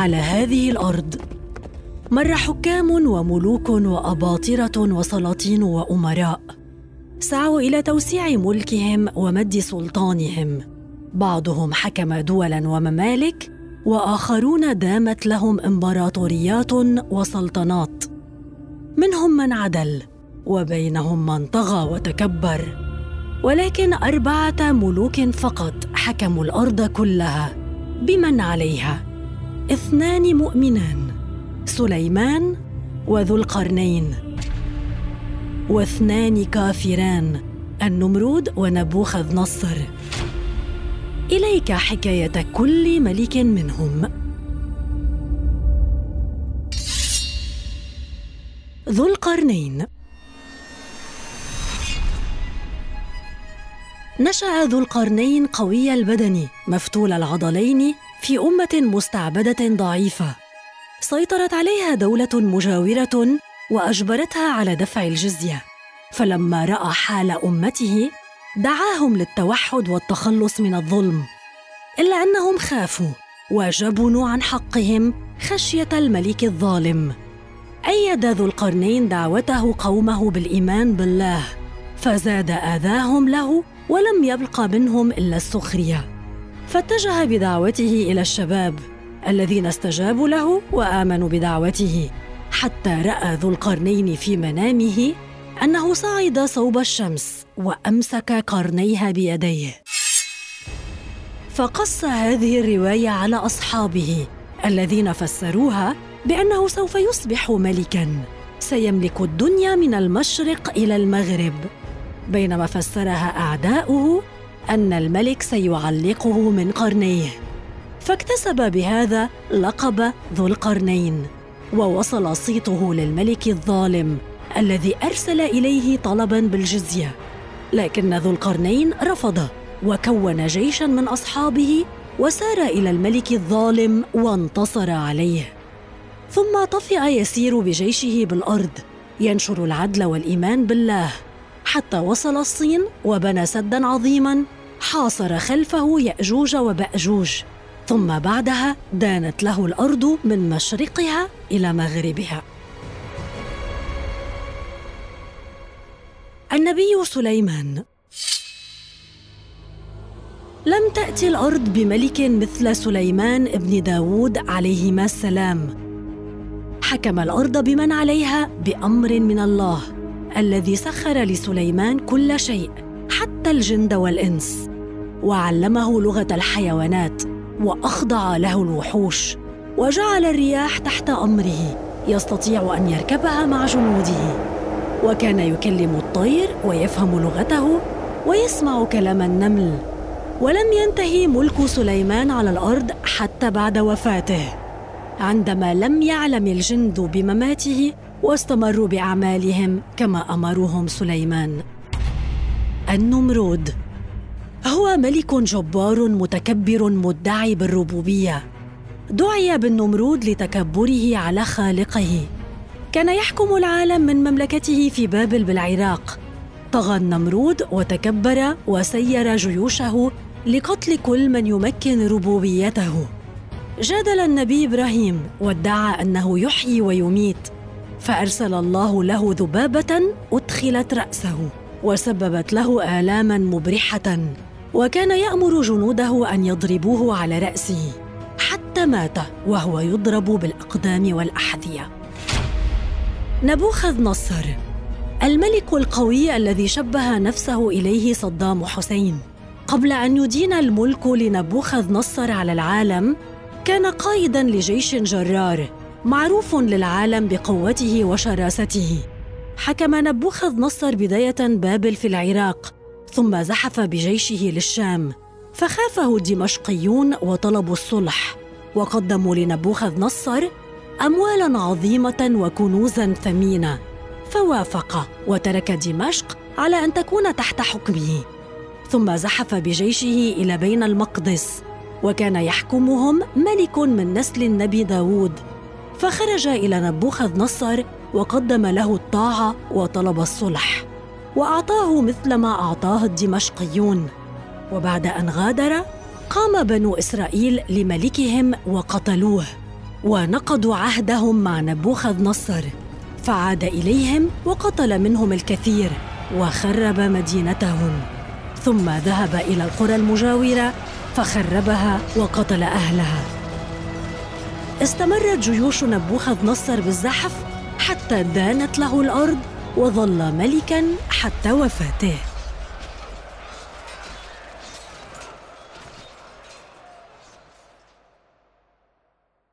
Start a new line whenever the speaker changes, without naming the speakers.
على هذه الأرض. مر حكام وملوك وأباطرة وسلاطين وأمراء. سعوا إلى توسيع ملكهم ومد سلطانهم. بعضهم حكم دولا وممالك وآخرون دامت لهم إمبراطوريات وسلطنات. منهم من عدل وبينهم من طغى وتكبر. ولكن أربعة ملوك فقط حكموا الأرض كلها بمن عليها؟ اثنان مؤمنان سليمان وذو القرنين. واثنان كافران النمرود ونبوخذ نصر. إليك حكاية كل ملك منهم. ذو القرنين. نشأ ذو القرنين قوي البدن مفتول العضلين في أمة مستعبدة ضعيفة. سيطرت عليها دولة مجاورة وأجبرتها على دفع الجزية. فلما رأى حال أمته دعاهم للتوحد والتخلص من الظلم. إلا أنهم خافوا وجبنوا عن حقهم خشية الملك الظالم. أيد ذو القرنين دعوته قومه بالإيمان بالله فزاد آذاهم له ولم يبق منهم إلا السخرية. فاتجه بدعوته إلى الشباب الذين استجابوا له وآمنوا بدعوته حتى رأى ذو القرنين في منامه أنه صعد صوب الشمس وأمسك قرنيها بيديه. فقص هذه الرواية على أصحابه الذين فسروها بأنه سوف يصبح ملكا سيملك الدنيا من المشرق إلى المغرب بينما فسرها أعداؤه أن الملك سيعلقه من قرنيه. فاكتسب بهذا لقب ذو القرنين ووصل صيته للملك الظالم الذي أرسل إليه طلبا بالجزية. لكن ذو القرنين رفض وكون جيشا من أصحابه وسار إلى الملك الظالم وانتصر عليه. ثم طفئ يسير بجيشه بالأرض ينشر العدل والإيمان بالله. حتى وصل الصين وبنى سدا عظيما حاصر خلفه يأجوج وبأجوج ثم بعدها دانت له الأرض من مشرقها إلى مغربها. النبي سليمان لم تأتي الأرض بملك مثل سليمان ابن داود عليهما السلام. حكم الأرض بمن عليها؟ بأمر من الله الذي سخر لسليمان كل شيء حتى الجند والإنس. وعلمه لغة الحيوانات وأخضع له الوحوش وجعل الرياح تحت أمره يستطيع أن يركبها مع جنوده. وكان يكلم الطير ويفهم لغته ويسمع كلام النمل. ولم ينتهي ملك سليمان على الأرض حتى بعد وفاته. عندما لم يعلم الجند بمماته واستمروا بأعمالهم كما أمرهم سليمان. النمرود هو ملك جبار متكبر مدعي بالربوبية. دعي بالنمرود لتكبره على خالقه. كان يحكم العالم من مملكته في بابل بالعراق. طغى النمرود وتكبر وسير جيوشه لقتل كل من يمكن ربوبيته. جادل النبي إبراهيم وادعى أنه يحيي ويميت. فأرسل الله له ذبابة أدخلت رأسه وسببت له آلاما مبرحة. وكان يأمر جنوده أن يضربوه على رأسه حتى مات وهو يضرب بالأقدام والأحذية. نبوخذ نصر الملك القوي الذي شبه نفسه إليه صدام حسين. قبل أن يدين الملك لنبوخذ نصر على العالم كان قائدا لجيش جرار معروف للعالم بقوته وشراسته. حكم نبوخذ نصر بداية بابل في العراق ثم زحف بجيشه للشام فخافه الدمشقيون وطلبوا الصلح وقدموا لنبوخذ نصر اموالا عظيمة وكنوزا ثمينة فوافق وترك دمشق على أن تكون تحت حكمه. ثم زحف بجيشه إلى بين المقدس وكان يحكمهم ملك من نسل النبي داود فخرج إلى نبوخذ نصر وقدم له الطاعة وطلب الصلح. وأعطاه مثل ما أعطاه الدمشقيون. وبعد أن غادر قام بنو إسرائيل لملكهم وقتلوه ونقضوا عهدهم مع نبوخذ نصر فعاد إليهم وقتل منهم الكثير وخرب مدينتهم. ثم ذهب إلى القرى المجاورة فخربها وقتل أهلها. استمرت جيوش نبوخذ نصر بالزحف حتى دانت له الأرض وظل ملكا حتى وفاته.